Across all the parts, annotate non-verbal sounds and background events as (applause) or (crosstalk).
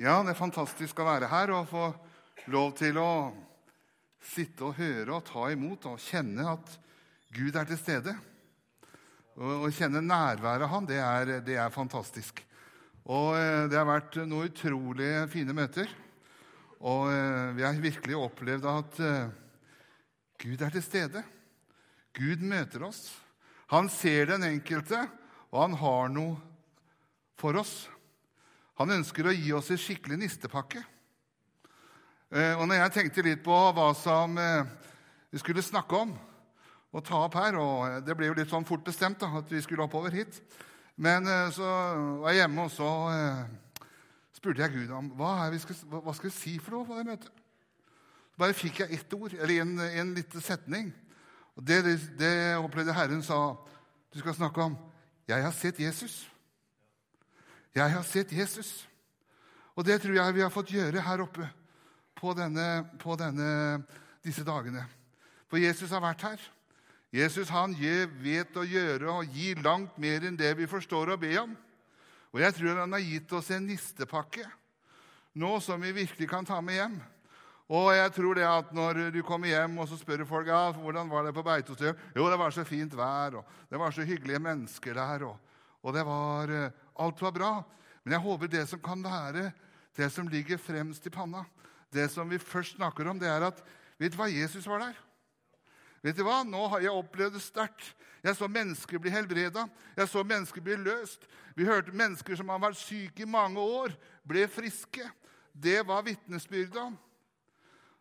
Ja, det er fantastisk å være her og få lov til å sitte og høre og ta imot og kjenne at Gud er til stede. Å kjenne nærværet av Han, det er, det er fantastisk. Og eh, det har vært noen utrolig fine møter. Og eh, vi har virkelig opplevd at eh, Gud er til stede. Gud møter oss. Han ser den enkelte, og han har noe for oss. Han ønsker å gi oss en skikkelig nistepakke. Eh, og når jeg tenkte litt på hva som eh, vi skulle snakke om og ta opp her og eh, Det ble jo litt sånn fort bestemt da, at vi skulle oppover hit. Men så var jeg hjemme, og så spurte jeg Gud om hva, skal, hva skal vi si for noe på det møtet. Bare fikk jeg ett ord, eller en, en liten setning. Og det, det opplevde Herren sa du skal snakke om 'Jeg har sett Jesus'. Jeg har sett Jesus. Og det tror jeg vi har fått gjøre her oppe på, denne, på denne, disse dagene. For Jesus har vært her. Jesus han vet å gjøre og gi langt mer enn det vi forstår å be om. Og jeg tror han har gitt oss en nistepakke nå som vi virkelig kan ta med hjem. Og jeg tror det at når du kommer hjem og så spør folk ja, hvordan var det på Beitostølen Jo, det var så fint vær, og det var så hyggelige mennesker der. og og det var, alt var bra. Men jeg håper det som kan være det som ligger fremst i panna, det som vi først snakker om, det er at Vet du hva? Jesus var der. Vet du hva? Nå har jeg opplevd det sterkt. Jeg så mennesker bli helbreda. Jeg så mennesker bli løst. Vi hørte mennesker som har vært syke i mange år, ble friske. Det var vitnesbyrda.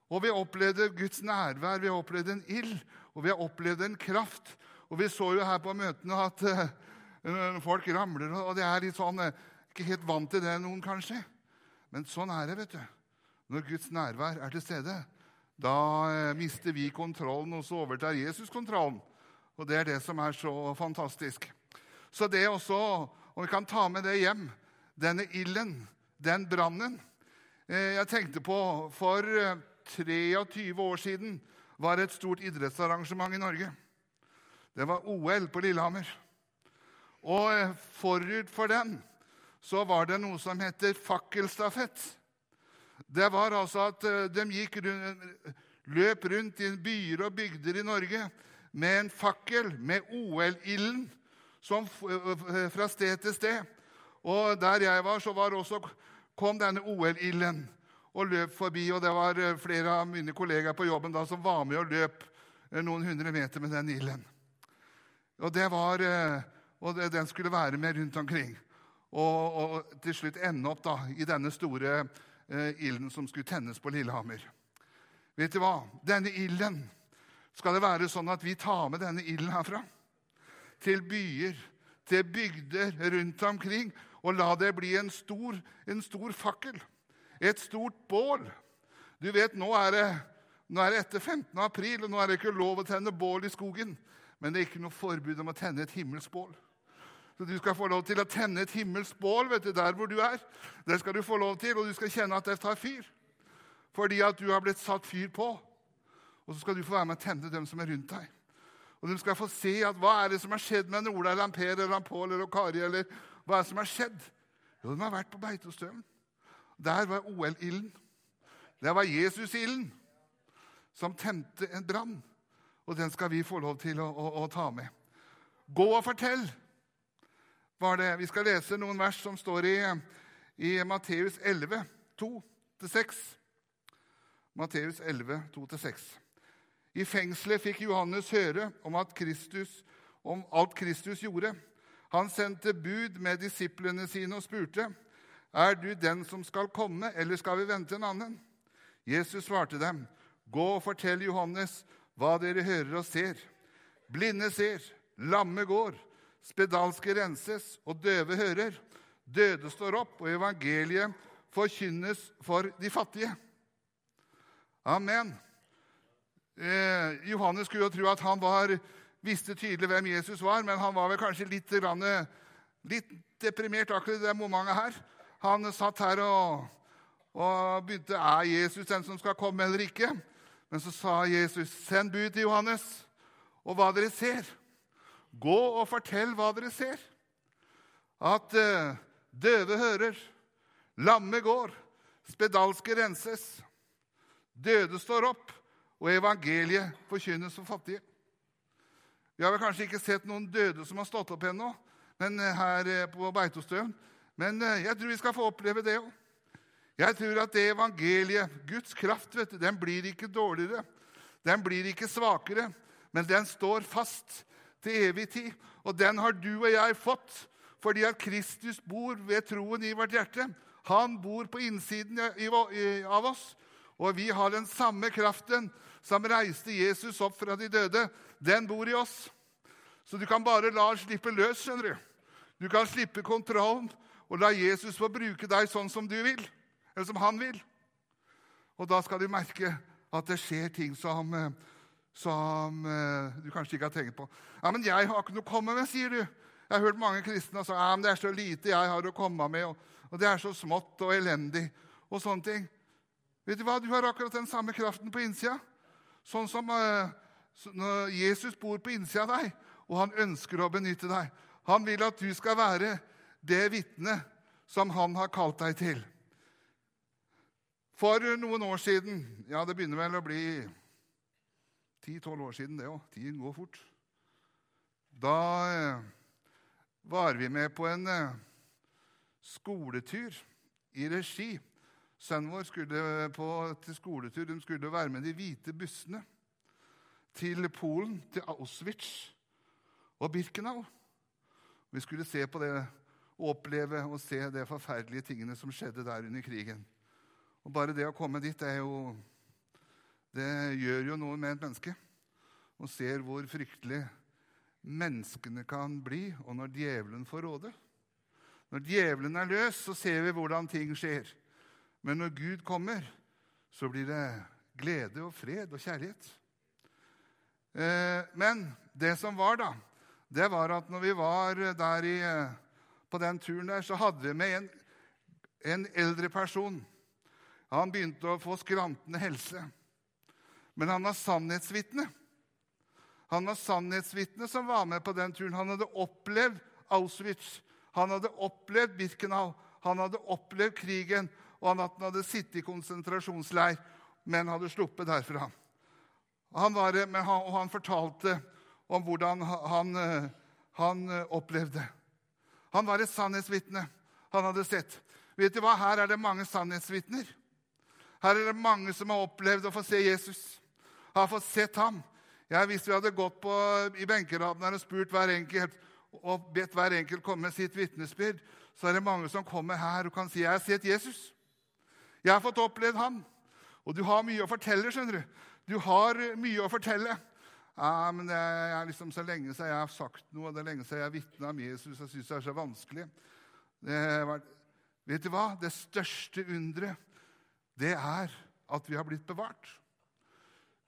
Og vi opplevde Guds nærvær, vi opplevde en ild, og vi har opplevd en kraft. Og vi så jo her på møtene at uh, Folk ramler, og det er litt sånn eh, Ikke helt vant til det, noen kanskje. Men sånn er det, vet du. Når Guds nærvær er til stede, da eh, mister vi kontrollen, og så overtar Jesus kontrollen. Og det er det som er så fantastisk. Så det også, om vi kan ta med det hjem, denne ilden, den brannen eh, Jeg tenkte på For 23 år siden var det et stort idrettsarrangement i Norge. Det var OL på Lillehammer. Og eh, forut for den så var det noe som heter fakkelstafett. Det var altså at eh, de gikk rundt, løp rundt i byer og bygder i Norge med en fakkel med OL-ilden eh, fra sted til sted. Og der jeg var, så var også, kom denne OL-ilden og løp forbi. Og det var flere av mine kollegaer på jobben da som var med og løp noen hundre meter med den ilden. Og det var og den skulle være med rundt omkring. Og, og til slutt ende opp da, i denne store eh, ilden som skulle tennes på Lillehammer. Vet du hva? Denne ilden skal det være sånn at vi tar med denne ilden herfra til byer, til bygder rundt omkring, og la det bli en stor, en stor fakkel. Et stort bål. Du vet, nå er, det, nå er det etter 15. april, og nå er det ikke lov å tenne bål i skogen. Men det er ikke noe forbud om å tenne et himmelsbål. Så du skal få lov til å tenne et himmelsk bål vet du, der hvor du er. Det skal du få lov til, og du skal kjenne at det tar fyr. Fordi at du har blitt satt fyr på. Og så skal du få være med å tenne dem som er rundt deg. Og de skal få se at hva er det som har skjedd med Ola eller Per eller Pål eller Kari. eller hva er det som har skjedd? Jo, de har vært på Beitostølen. Der var OL-ilden. Der var Jesus-ilden som tente en brann. Og den skal vi få lov til å, å, å ta med. Gå og fortell var det Vi skal lese noen vers som står i, i Matteus 11, 2-6. Matteus 11, 2-6. I fengselet fikk Johannes høre om, Kristus, om alt Kristus gjorde. Han sendte bud med disiplene sine og spurte, 'Er du den som skal komme, eller skal vi vente en annen?' Jesus svarte dem, 'Gå og fortell Johannes hva dere hører og ser.' Blinde ser, lamme går, spedalske renses, og døve hører. Døde står opp, og evangeliet forkynnes for de fattige. Amen. Eh, Johannes skulle jo tro at han var, visste tydelig hvem Jesus var, men han var vel kanskje litt, litt deprimert akkurat i det momentet her. Han satt her og, og begynte Er Jesus den som skal komme, eller ikke? Men så sa Jesus, 'Send bud til Johannes, og hva dere ser.' Gå og fortell hva dere ser. At uh, døve hører, lamme går, spedalske renses, døde står opp, og evangeliet forkynnes for fattige. Vi har vel kanskje ikke sett noen døde som har stått opp ennå men eh, her eh, på Beitostølen, men eh, jeg tror vi skal få oppleve det òg. Jeg tror at det evangeliet, Guds kraft, vet du, den blir ikke dårligere. Den blir ikke svakere, men den står fast til evig tid. Og den har du og jeg fått fordi at Kristus bor ved troen i vårt hjerte. Han bor på innsiden av oss, og vi har den samme kraften som reiste Jesus opp fra de døde. Den bor i oss. Så du kan bare la oss slippe løs, skjønner du. Du kan slippe kontrollen og la Jesus få bruke deg sånn som du vil, eller som han vil. Og da skal du merke at det skjer ting som, eh, som eh, du kanskje ikke har tenkt på. Ja, 'Men jeg har ikke noe å komme med', sier du. Jeg har hørt mange kristne si ja, men 'det er så lite jeg har å komme med', og, 'det er så smått og elendig', og sånne ting. Vet du hva? Du har akkurat den samme kraften på innsida. Sånn som når Jesus bor på innsida av deg, og han ønsker å benytte deg. Han vil at du skal være det vitnet som han har kalt deg til. For noen år siden Ja, det begynner vel å bli 10-12 år siden, det òg. Tiden går fort. Da eh, var vi med på en eh, skoletur i regi. Sønnen vår skulle på, til skoletur. De skulle være med de hvite bussene til Polen, til Auschwitz og Birkenau. Vi skulle se på det og oppleve og se de forferdelige tingene som skjedde der under krigen. Og Bare det å komme dit det, jo, det gjør jo noe med et menneske. Og ser hvor fryktelig menneskene kan bli, og når djevelen får råde. Når djevelen er løs, så ser vi hvordan ting skjer. Men når Gud kommer, så blir det glede og fred og kjærlighet. Eh, men det som var, da, det var at når vi var der i, på den turen der, så hadde vi med en, en eldre person. Han begynte å få skrantende helse. Men han var sannhetsvitne. Han var sannhetsvitne som var med på den turen. Han hadde opplevd Auschwitz, han hadde opplevd Birkenau, han hadde opplevd krigen, og han hadde sittet i konsentrasjonsleir, men hadde sluppet derfra. Han var, han, han fortalte om hvordan han, han eh, opplevde. Han var et sannhetsvitne. Han hadde sett. Vet du hva? Her er det mange sannhetsvitner. Her er det mange som har opplevd å få se Jesus, har fått sett ham. Ja, hvis vi hadde gått på, i benkeraden og spurt hver enkelt og bedt hver enkelt komme med sitt vitnesbyrd, så er det mange som kommer her og kan si 'Jeg har sett Jesus'. Jeg har fått opplevd ham. Og du har mye å fortelle. skjønner Du Du har mye å fortelle. Ja, men det er liksom Så lenge siden jeg har sagt noe, og det er lenge siden jeg har vitna om Jesus, jeg syns det er så vanskelig. Var, vet du hva? Det største underet, det er at vi har blitt bevart.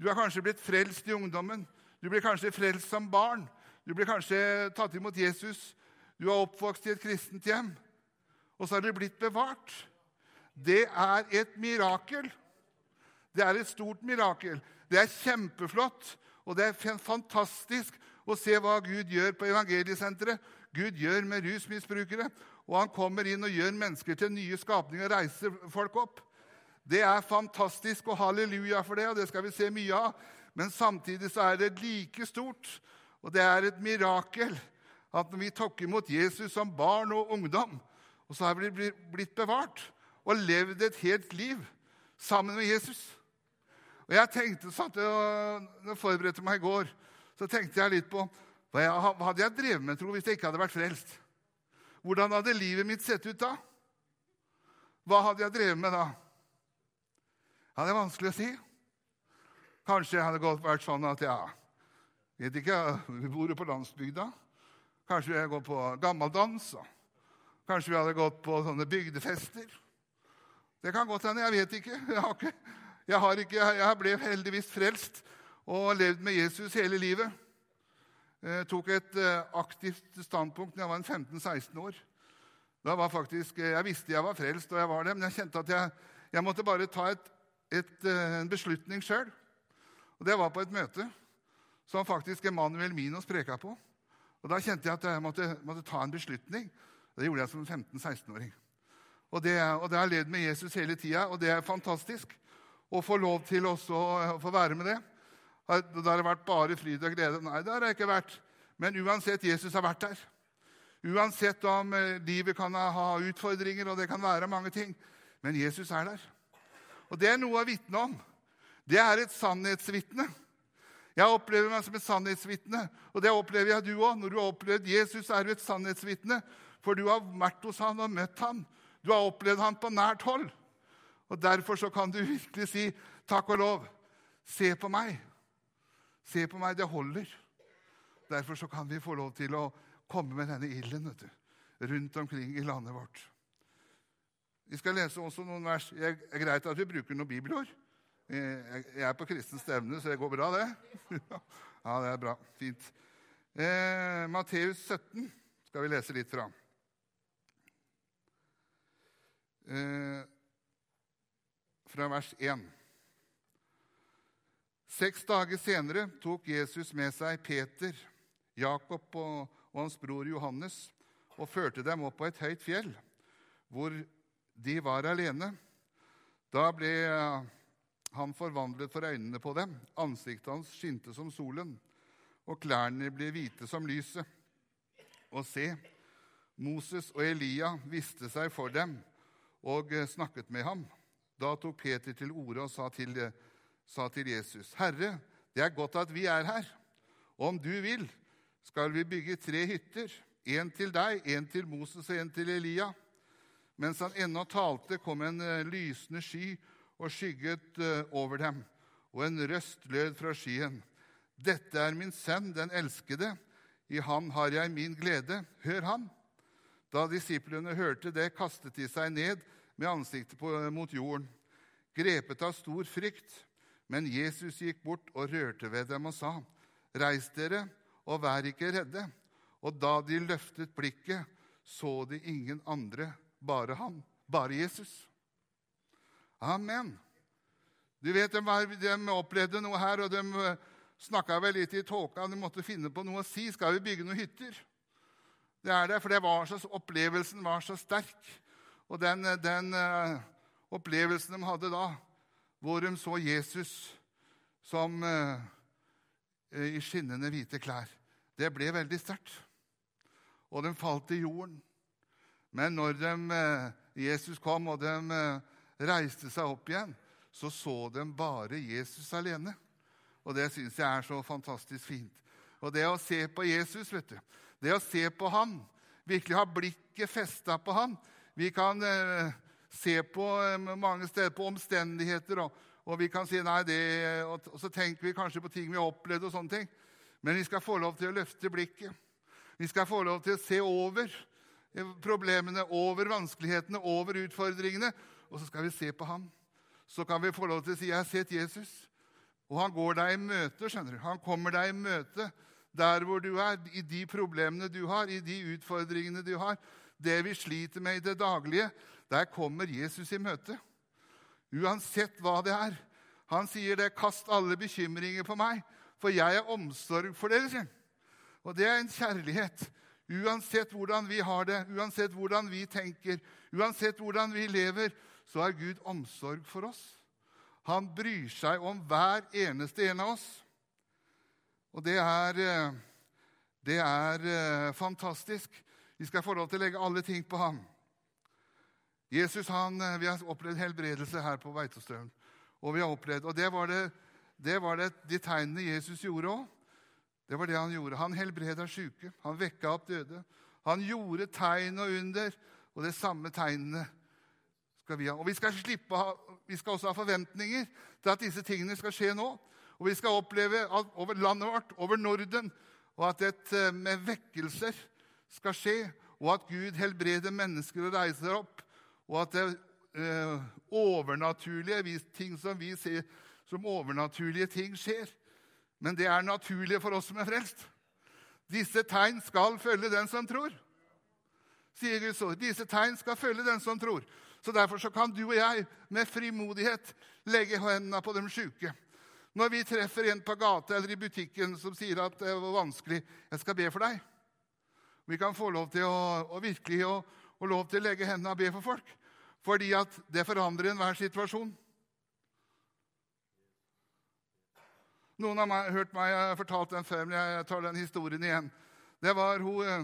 Du har kanskje blitt frelst i ungdommen. Du blir kanskje frelst som barn. Du blir kanskje tatt imot Jesus. Du er oppvokst i et kristent hjem. Og så har du blitt bevart. Det er et mirakel. Det er et stort mirakel. Det er kjempeflott. Og det er fantastisk å se hva Gud gjør på evangeliesenteret. Gud gjør med rusmisbrukere. Og han kommer inn og gjør mennesker til nye skapninger og reiser folk opp. Det er fantastisk, og halleluja for det, og det skal vi se mye av. Men samtidig så er det like stort, og det er et mirakel, at når vi tok imot Jesus som barn og ungdom, og så har vi blitt bevart og levd et helt liv sammen med Jesus og jeg tenkte, satt og forberedte meg i går, så tenkte jeg litt på hva, jeg, hadde jeg drevet med tro, hvis jeg ikke hadde vært frelst. Hvordan hadde livet mitt sett ut da? Hva hadde jeg drevet med da? Ja, Det er vanskelig å si. Kanskje jeg hadde vært sånn at ja, vet ikke, Vi bor jo på landsbygda. Kanskje vi hadde gått på gammeldans. Kanskje vi hadde gått på sånne bygdefester. Det kan godt hende. Jeg vet ikke. (laughs) Jeg har ikke jeg, ikke, jeg ble heldigvis frelst og levd med Jesus hele livet. Jeg tok et eh, aktivt standpunkt da jeg var 15-16 år. Da var faktisk, eh, Jeg visste jeg var frelst, og jeg var det, men jeg kjente at jeg, jeg måtte bare ta et, et, eh, en beslutning sjøl. Det var på et møte som faktisk Emanuel Minos preka på. Og Da kjente jeg at jeg måtte, måtte ta en beslutning. Det gjorde jeg som 15-16-åring. Og det, det har levd med Jesus hele tida, og det er fantastisk å få lov til også å få være med det. Det har vært bare fryd og glede. Nei, det har det ikke vært. Men uansett, Jesus har vært der. Uansett om eh, livet kan ha utfordringer, og det kan være mange ting. Men Jesus er der. Og det er noe å vitne om. Det er et sannhetsvitne. Jeg opplever meg som et sannhetsvitne, og det opplever jeg du òg. Når du har opplevd Jesus, er du et sannhetsvitne, for du har vært hos han og møtt han. Du har opplevd han på nært hold. Og Derfor så kan du virkelig si takk og lov. Se på meg. Se på meg, det holder. Derfor så kan vi få lov til å komme med denne ilden rundt omkring i landet vårt. Vi skal lese også noen vers. Det er greit at vi bruker noen bibelord. Jeg er på kristens stevne, så det går bra, det. (laughs) Ja, det er bra. Fint. Eh, Matteus 17 skal vi lese litt fra. Eh, fra vers 1. Seks dager senere tok Jesus med seg Peter, Jakob og, og hans bror Johannes og førte dem opp på et høyt fjell, hvor de var alene. Da ble han forvandlet for øynene på dem. Ansiktet hans skinte som solen, og klærne ble hvite som lyset. Og se, Moses og Elia viste seg for dem og eh, snakket med ham. Da tok Peter til orde og sa til, sa til Jesus.: Herre, det er godt at vi er her. Om du vil, skal vi bygge tre hytter. En til deg, en til Moses og en til Elia. Mens han ennå talte, kom en eh, lysende sky og skygget eh, over dem, og en røst lød fra skyen. Dette er min sønn, den elskede. I han har jeg min glede. Hør han. Da disiplene hørte det, kastet de seg ned med ansiktet på, mot jorden, grepet av stor frykt. Men Jesus gikk bort og rørte ved dem og sa, Reis dere og vær ikke redde. Og da de løftet blikket, så de ingen andre, bare han, bare Jesus. Amen. Du vet, de, var, de opplevde noe her, og de eh, snakka vel litt i tåka. De måtte finne på noe å si. Skal vi bygge noen hytter? Det er det, for det var så, opplevelsen var så sterk. Og den, den uh, opplevelsen de hadde da, hvor de så Jesus som uh, i skinnende hvite klær, det ble veldig sterkt. Og de falt i jorden. Men når de, uh, Jesus kom, og de reiste seg opp igjen, så så de bare Jesus alene. Og det syns jeg er så fantastisk fint. Og det å se på Jesus, vet du, det å se på han, virkelig ha blikket festa på han Vi kan eh, se på eh, mange steder på omstendigheter, og, og, vi kan si nei, det, og så tenker vi kanskje på ting vi har opplevd, og sånne ting. Men vi skal få lov til å løfte blikket. Vi skal få lov til å se over problemene, over vanskelighetene, over utfordringene og så skal vi se på ham. Så kan vi få lov til å si 'Jeg har sett Jesus'. Og han går deg i møte. skjønner du. Han kommer deg i møte der hvor du er, i de problemene du har, i de utfordringene du har. Det vi sliter med i det daglige, der kommer Jesus i møte. Uansett hva det er. Han sier det, 'Kast alle bekymringer på meg, for jeg er omsorg for dere'. Og det er en kjærlighet. Uansett hvordan vi har det, uansett hvordan vi tenker, uansett hvordan vi lever, så har Gud omsorg for oss. Han bryr seg om hver eneste en av oss. Og det er, eh, det er eh, fantastisk. Vi skal få lov til å legge alle ting på ham. Jesus, han, eh, Vi har opplevd helbredelse her på Veitostølen. Og vi og det var, det, det var det, de tegnene Jesus gjorde òg. Det var det han gjorde. Han helbreda syke. Han vekka opp døde. Han gjorde tegn og under, og det samme tegnene skal vi ha. Og vi skal, ha, vi skal også ha forventninger til at disse tingene skal skje nå. Og vi skal oppleve over landet vårt, over Norden, og at et eh, med vekkelser skal skje, og at Gud helbreder mennesker og reiser opp, og at det eh, overnaturlige ting som vi ser som overnaturlige ting, skjer. Men det er naturlig for oss som er frelst. Disse tegn skal følge den som tror. Sier Guds ord. Disse tegn skal følge den som tror. Så Derfor så kan du og jeg med frimodighet legge hendene på de sjuke. Når vi treffer en på gata eller i butikken som sier at det var vanskelig, jeg skal be for deg. Vi kan få lov til å, å virkelig å, å lov til å legge hendene og be for folk. Fordi at det forandrer enhver situasjon. Noen har hørt meg jeg har fortalt den før, men jeg tar den historien igjen. Det var hun eh,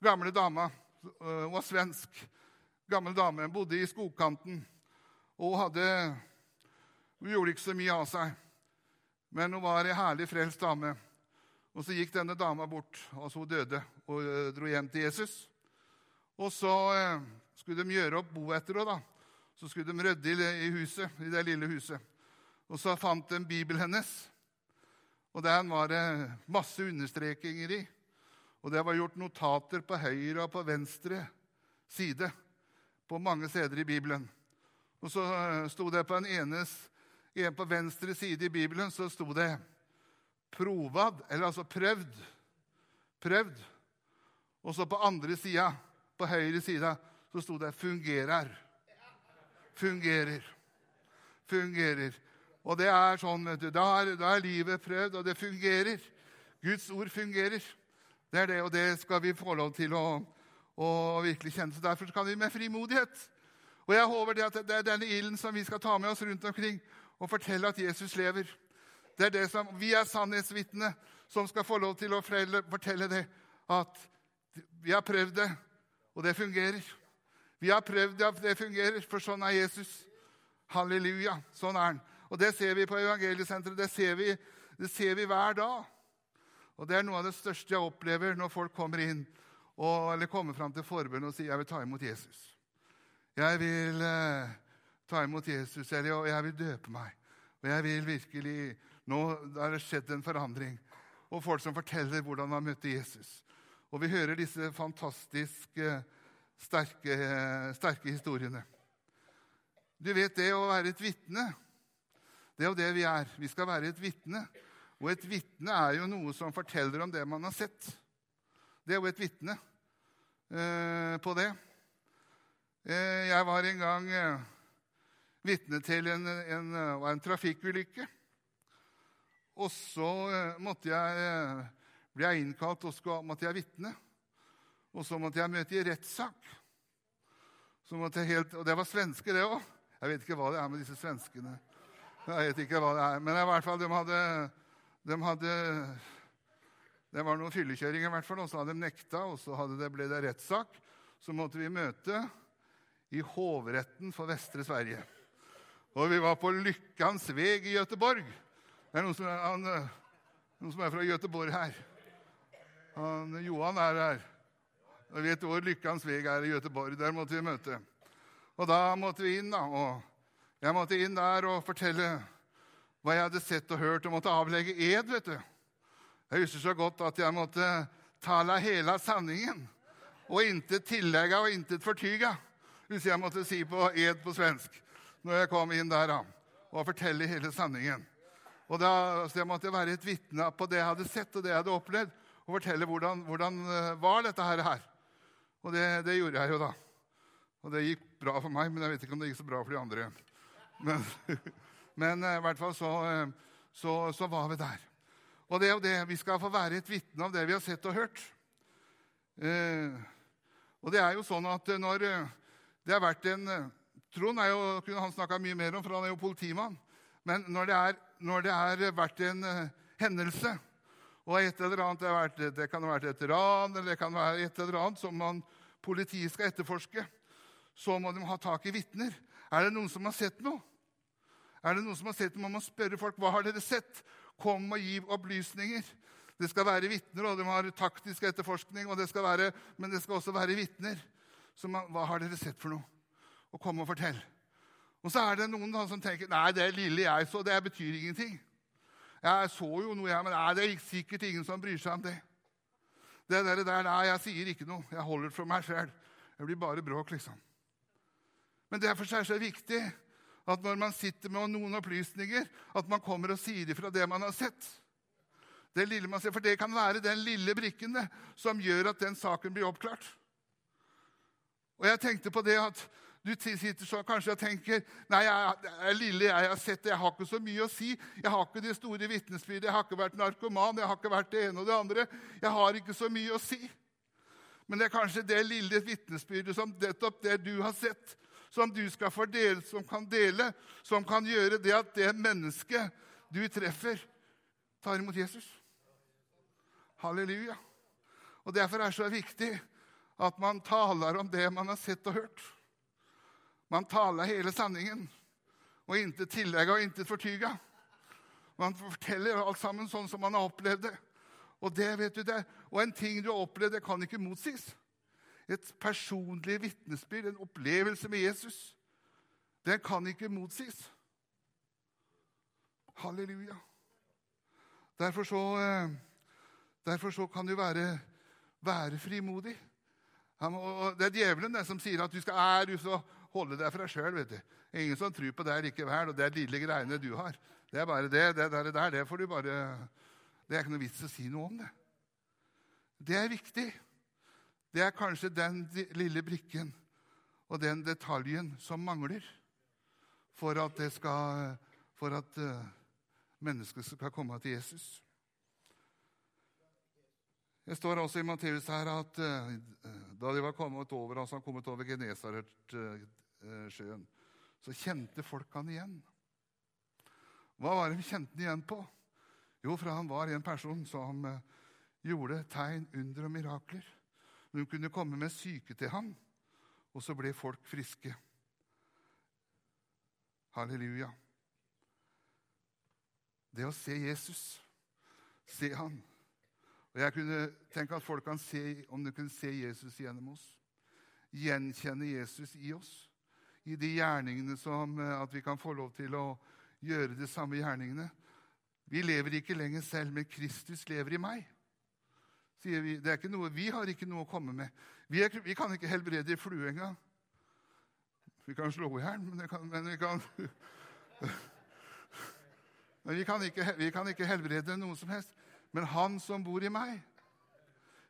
gamle dama. Eh, hun var svensk. Gammel dame. Bodde i skogkanten. Og hun, hadde, hun gjorde ikke så mye av seg. Men hun var ei herlig frelst dame. Og så gikk denne dama bort, altså hun døde, og uh, dro hjem til Jesus. Og så skulle de gjøre opp bo etter henne. da. Så skulle de rydde i huset, i det lille huset. Og så fant de Bibelen hennes. Og den var det masse understrekinger i. Og det var gjort notater på høyre og på venstre side på mange steder i Bibelen. Og så eh, sto det på en enes, en på venstre side i Bibelen så sto det 'provad', eller altså 'prøvd'. Prøvd. Og så på andre sida, på høyre side, så sto det 'fungerer'. Fungerer. Fungerer. Og det er sånn, vet du, da er, da er livet prøvd, og det fungerer. Guds ord fungerer. Det er det, og det skal vi få lov til å, å virkelig kjenne. Så Derfor kan vi med frimodighet Og jeg håper det at det er denne ilden som vi skal ta med oss rundt omkring og fortelle at Jesus lever. Det er det som, Vi er sannhetsvitne som skal få lov til å fortelle det. At vi har prøvd det, og det fungerer. Vi har prøvd det, og det fungerer, for sånn er Jesus. Halleluja. Sånn er han. Og det ser vi på Evangeliesenteret. Det ser vi, det ser vi hver dag. Og det er noe av det største jeg opplever når folk kommer inn og, eller kommer fram til forbønn og sier jeg vil ta imot Jesus. Jeg vil eh, ta imot Jesus, eller jeg vil døpe meg. Og jeg vil virkelig Nå har det skjedd en forandring. Og folk som forteller hvordan de møtte Jesus. Og vi hører disse fantastisk sterke, sterke historiene. Du vet det å være et vitne det er jo det vi er. Vi skal være et vitne. Og et vitne er jo noe som forteller om det man har sett. Det er jo et vitne eh, på det. Eh, jeg var en gang eh, vitne til en, en, en, en trafikkulykke. Og så eh, måtte jeg, eh, ble jeg innkalt og skulle, måtte jeg vitne. Og så måtte jeg møte i rettssak. Og det var svensker, det òg. Jeg vet ikke hva det er med disse svenskene. Jeg vet ikke hva det er. Men i hvert fall, de hadde, de hadde Det var noen fyllekjøringer, i hvert fall, og så hadde de nekta. Og så det, ble det rettssak. Så måtte vi møte i hovretten for Vestre Sverige. Og vi var på Lykkans veg i Gøteborg. Det er noen som er, han, noen som er fra Gøteborg her. Han, Johan er her. Og vet hvor Lykkans veg er i Gøteborg. Der måtte vi møte. Og da måtte vi inn, da. og jeg måtte inn der og fortelle hva jeg hadde sett og hørt, og måtte avlegge ed. vet du. Jeg husker så godt at jeg måtte tale hele sanningen. Og intet tillegge og intet fortyge, hvis jeg måtte si på ed på svensk. Når jeg kom inn der og fortelle hele sanningen. Og da, så Jeg måtte være et vitne på det jeg hadde sett og det jeg hadde opplevd, og fortelle hvordan, hvordan eh, var dette her. Og det, det gjorde jeg jo, da. Og det gikk bra for meg, men jeg vet ikke om det gikk så bra for de andre. Men, (laughs) men eh, i hvert fall så, eh, så, så, var vi der. Og det er jo det. Vi skal få være et vitne av det vi har sett og hørt. Eh, og det er jo sånn at når det har vært en Trond er jo, kunne han snakka mye mer om, for han er jo politimann. Men når det, er, når det har vært en hendelse, og et eller annet, det, vært, det, kan ha vært et ran eller det kan være et eller annet som man, politiet skal etterforske, så må de ha tak i vitner. Er det noen som har sett noe? Er det noen som har sett det, må spørre folk hva har dere sett. Kom og gi opplysninger. Det skal være vitner, og de har taktisk etterforskning, det være, men det skal også være vitner. Så man, hva har dere sett for noe? Og kom og fortell. Og så er det noen som tenker nei, det lille jeg så, det betyr ingenting. Jeg så jo noe, jeg, men nei, det er sikkert ingen som bryr seg om det. Det der, der nei, jeg sier ikke noe. Jeg holder det for meg sjøl. Jeg blir bare bråk, liksom. Men derfor er det så viktig at når man sitter med noen opplysninger, at man kommer og sier ifra det man har sett. Det lille man ser, For det kan være den lille brikken det, som gjør at den saken blir oppklart. Og jeg tenkte på det at du sitter så kanskje og tenker nei, jeg, er lille jeg har sett det, jeg har ikke så mye å si. Jeg har ikke de store vitnesbyrdene, jeg har ikke vært narkoman, jeg har ikke vært det ene og det andre. Jeg har ikke så mye å si. Men det er kanskje det lille vitnesbyrdet som nettopp det du har sett, som du skal fordele, som kan dele, som kan gjøre det at det mennesket du treffer, tar imot Jesus. Halleluja. Og Derfor er det så viktig at man taler om det man har sett og hørt. Man taler hele sanningen, og intet tillegget og intet fortyga. Man forteller alt sammen sånn som man har opplevd det. Og det vet du det. Og en ting du har opplevd, det kan ikke motsies. Et personlig vitnesbyrd, en opplevelse med Jesus, den kan ikke motsies. Halleluja. Derfor så, eh, derfor så kan du være, være frimodig. Det er djevelen det som sier at du skal, er, du skal holde deg for deg sjøl. Ingen som tror på deg likevel, og det er lille greiene du har. Det er bare det. Det der, der, det får du bare Det er ikke noe vits å si noe om det. Det er viktig. Det er kanskje den lille brikken og den detaljen som mangler for at, skal, for at uh, mennesket skal komme til Jesus. Det står også i Matteus her at uh, da de var kommet over, altså kommet over Genesaretsjøen, sjøen, så kjente folk han igjen. Hva var det vi kjente han igjen på? Jo, for han var en person som gjorde tegn, under og mirakler. Hun kunne komme med syke til ham, og så ble folk friske. Halleluja. Det å se Jesus, se han. Og Jeg kunne tenke at folk kan se, om de kunne se Jesus gjennom oss. Gjenkjenne Jesus i oss. I de gjerningene som eh, at vi kan få lov til å gjøre de samme gjerningene. Vi lever ikke lenger selv, men Kristus lever i meg. Sier Vi det er ikke noe, vi har ikke noe å komme med. Vi, er, vi kan ikke helbrede ei flue engang. Vi kan slå i hjel, men, men, vi kan (laughs) Men vi kan, ikke, vi kan ikke helbrede noe som helst. Men Han som bor i meg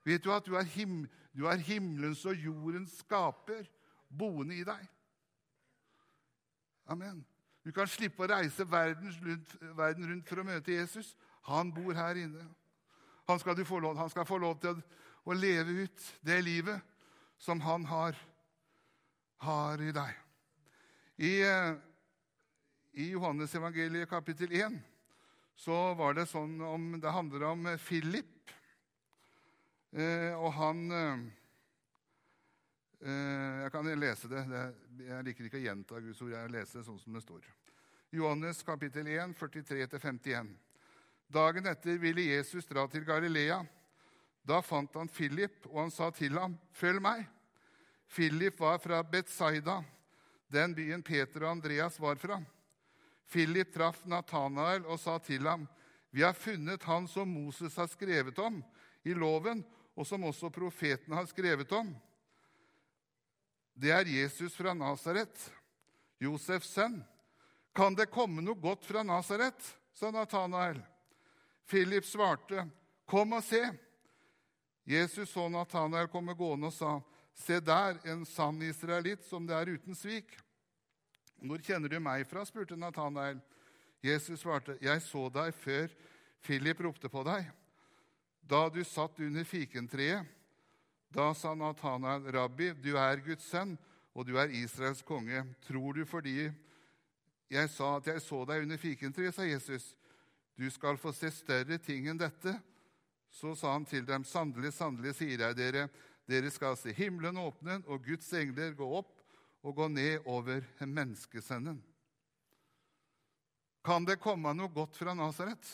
Vet du at du er, him, du er himmelens og jordens skaper boende i deg? Amen. Du kan slippe å reise verden rundt, verden rundt for å møte Jesus. Han bor her inne. Han skal, lov, han skal få lov til å, leve ut det livet som han har, har i deg. I, eh, i Johannes evangeliet kapittel 1 så var det sånn om Det handler om Philip. Eh, og han eh, Eh, jeg kan lese det. Jeg liker ikke å gjenta Guds ord. Jeg leser det sånn som det står. Johannes kapittel 1, 43-51. Dagen etter ville Jesus dra til Galilea. Da fant han Philip, og han sa til ham, 'Følg meg.' Philip var fra Betsaida, den byen Peter og Andreas var fra. Philip traff Natanael og sa til ham, 'Vi har funnet han som Moses har skrevet om i loven, og som også profeten har skrevet om.' Det er Jesus fra Nasaret, Josefs sønn. Kan det komme noe godt fra Nasaret? sa Natanael. Philip svarte, Kom og se. Jesus så Natanael komme gående og sa, Se der, en sann israelitt som det er uten svik. Hvor kjenner du meg fra? spurte Natanael. Jesus svarte, Jeg så deg før Philip ropte på deg, da du satt under fikentreet. Da sa Natanael, 'Rabbi, du er Guds sønn, og du er Israels konge.' 'Tror du fordi jeg sa at jeg så deg under fikentreet', sa Jesus. 'Du skal få se større ting enn dette.' Så sa han til dem, 'Sannelig, sannelig, sier jeg dere, dere skal se himmelen åpne og Guds engler gå opp og gå ned over menneskesønnen.' Kan det komme noe godt fra Nasaret?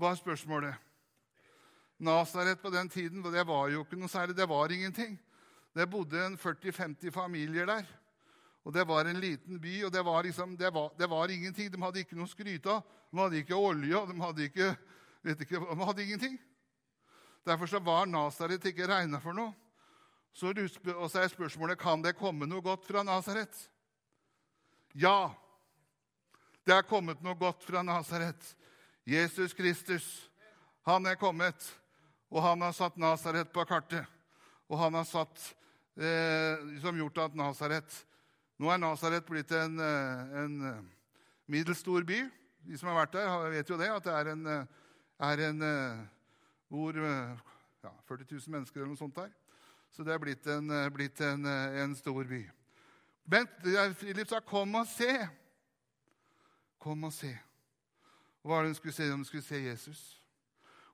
Er spørsmålet? Nasaret på den tiden det var jo ikke noe særlig. Det var ingenting. Det bodde en 40-50 familier der. Og Det var en liten by, og det var, liksom, det, var, det var, ingenting. De hadde ikke noe å skryte av. De hadde ikke olje, de hadde, ikke, ikke, de hadde ingenting. Derfor så var Nasaret ikke regna for noe. Så, og så er spørsmålet kan det komme noe godt fra Nasaret. Ja, det er kommet noe godt fra Nasaret. Jesus Kristus, han er kommet. Og han har satt Nasaret på kartet. Og han har satt, eh, som gjort at Nasaret Nå er Nasaret blitt en, eh, en middels stor by. De som har vært der, vet jo det, at det er en, eh, er en hvor ja, 40 000 mennesker eller noe sånt der. Så det er blitt en, blitt en, en stor by. Bent Philip sa, 'Kom og se'. Kom og se. Og hva var det hun skulle se? Hun skulle se Jesus.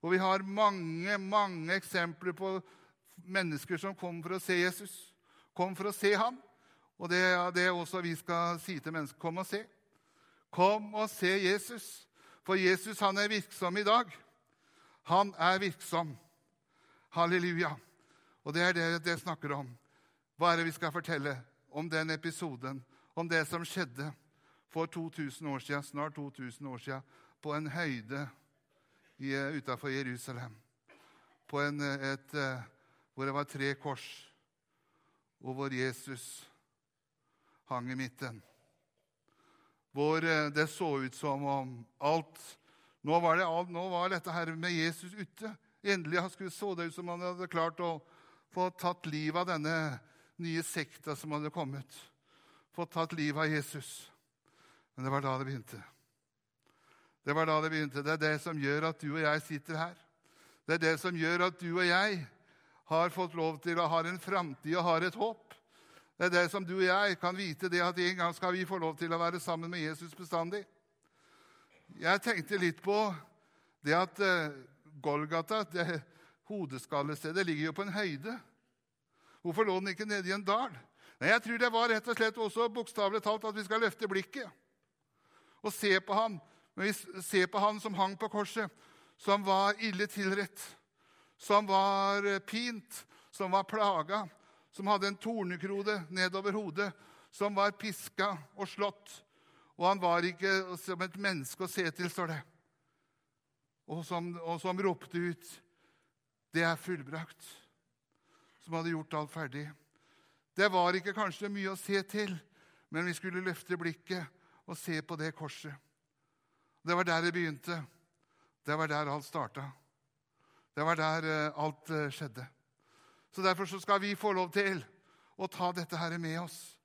Og vi har mange, mange eksempler på mennesker som kom for å se Jesus. Kom for å se ham. Og det er det også vi skal si til mennesker. Kom og se. Kom og se Jesus. For Jesus han er virksom i dag. Han er virksom. Halleluja. Og det er det det snakker om. Hva er det vi skal fortelle om den episoden, om det som skjedde for 2000 år siden, snart 2000 år siden, på en høyde utafor Jerusalem? På en, et, eh, hvor det var tre kors, og hvor Jesus hang i midten. Hvor eh, det så ut som om alt Nå var, det, nå var dette her med Jesus ute. Endelig så det ut som om han hadde klart å få tatt livet av denne nye sekta som hadde kommet. Få tatt livet av Jesus. Men det var da det begynte. Det var da det begynte. Det er det som gjør at du og jeg sitter her. Det er det som gjør at du og jeg har fått lov til å ha en framtid og har et håp. Det er det som du og jeg kan vite, det at en gang skal vi få lov til å være sammen med Jesus bestandig. Jeg tenkte litt på det at eh, Golgata, det hodeskallestedet, ligger jo på en høyde. Hvorfor lå den ikke nede i en dal? Nei, Jeg tror det var rett og slett også bokstavelig talt at vi skal løfte blikket og se på ham. Men vi ser på han som hang på korset, som var ille tilrett, som var eh, pint, som var plaga, som hadde en tornekrode nedover hodet, som var piska og slått. Og han var ikke som et menneske å se til, står det. Og som, og som ropte ut 'Det er fullbrakt' som hadde gjort alt ferdig. Det var ikke kanskje mye å se til, men vi skulle løfte blikket og se på det korset. Det var der det begynte. Det var der alt starta. Det var der eh, alt eh, skjedde. Så Derfor så skal vi få lov til å ta dette her med oss.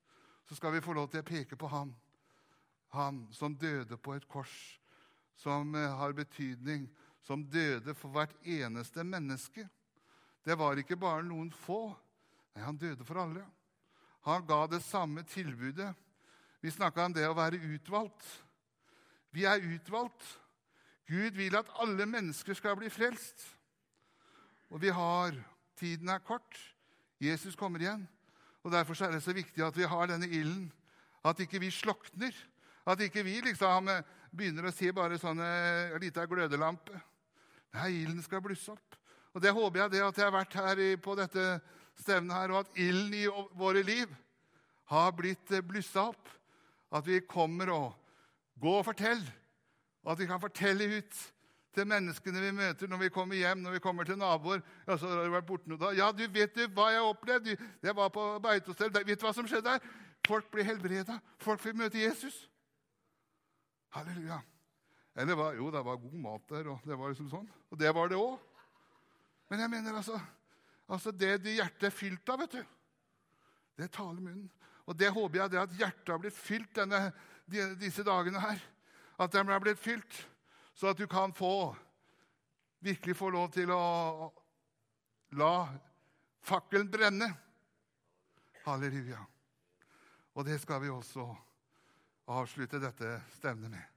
Så skal vi få lov til å peke på han. Han som døde på et kors, som eh, har betydning, som døde for hvert eneste menneske. Det var ikke bare noen få. Nei, han døde for alle. Han ga det samme tilbudet. Vi snakka om det å være utvalgt. Vi er utvalgt. Gud vil at alle mennesker skal bli frelst. Og vi har Tiden er kort. Jesus kommer igjen. Og Derfor er det så viktig at vi har denne ilden. At ikke vi slokner. At ikke vi liksom begynner å se bare sånne lita glødelampe. Nei, ilden skal blusse opp. Og Det håper jeg det at jeg har vært her på dette stevnet her, og at ilden i våre liv har blitt eh, blussa opp. At vi kommer og går og forteller. Og at vi kan fortelle ut til menneskene vi møter når vi kommer hjem, når vi kommer til naboer. Ja, så har du vært borte noe da. Ja, du vet du hva jeg har opplevd? Jeg var på Beitostell. Vet du hva som skjedde der? Folk blir helbreda. Folk vil møte Jesus. Halleluja. Eller jo, det var god mat der, og det var liksom sånn. Og det var det òg. Men jeg mener altså, altså det de hjertet er fylt av, vet du, det taler munnen. Og det håper jeg det at hjertet har blitt fylt denne, disse dagene her. At de har blitt fylt, så at du kan få virkelig få lov til å la fakkelen brenne. Halleluja. Og det skal vi også avslutte dette stevnet med.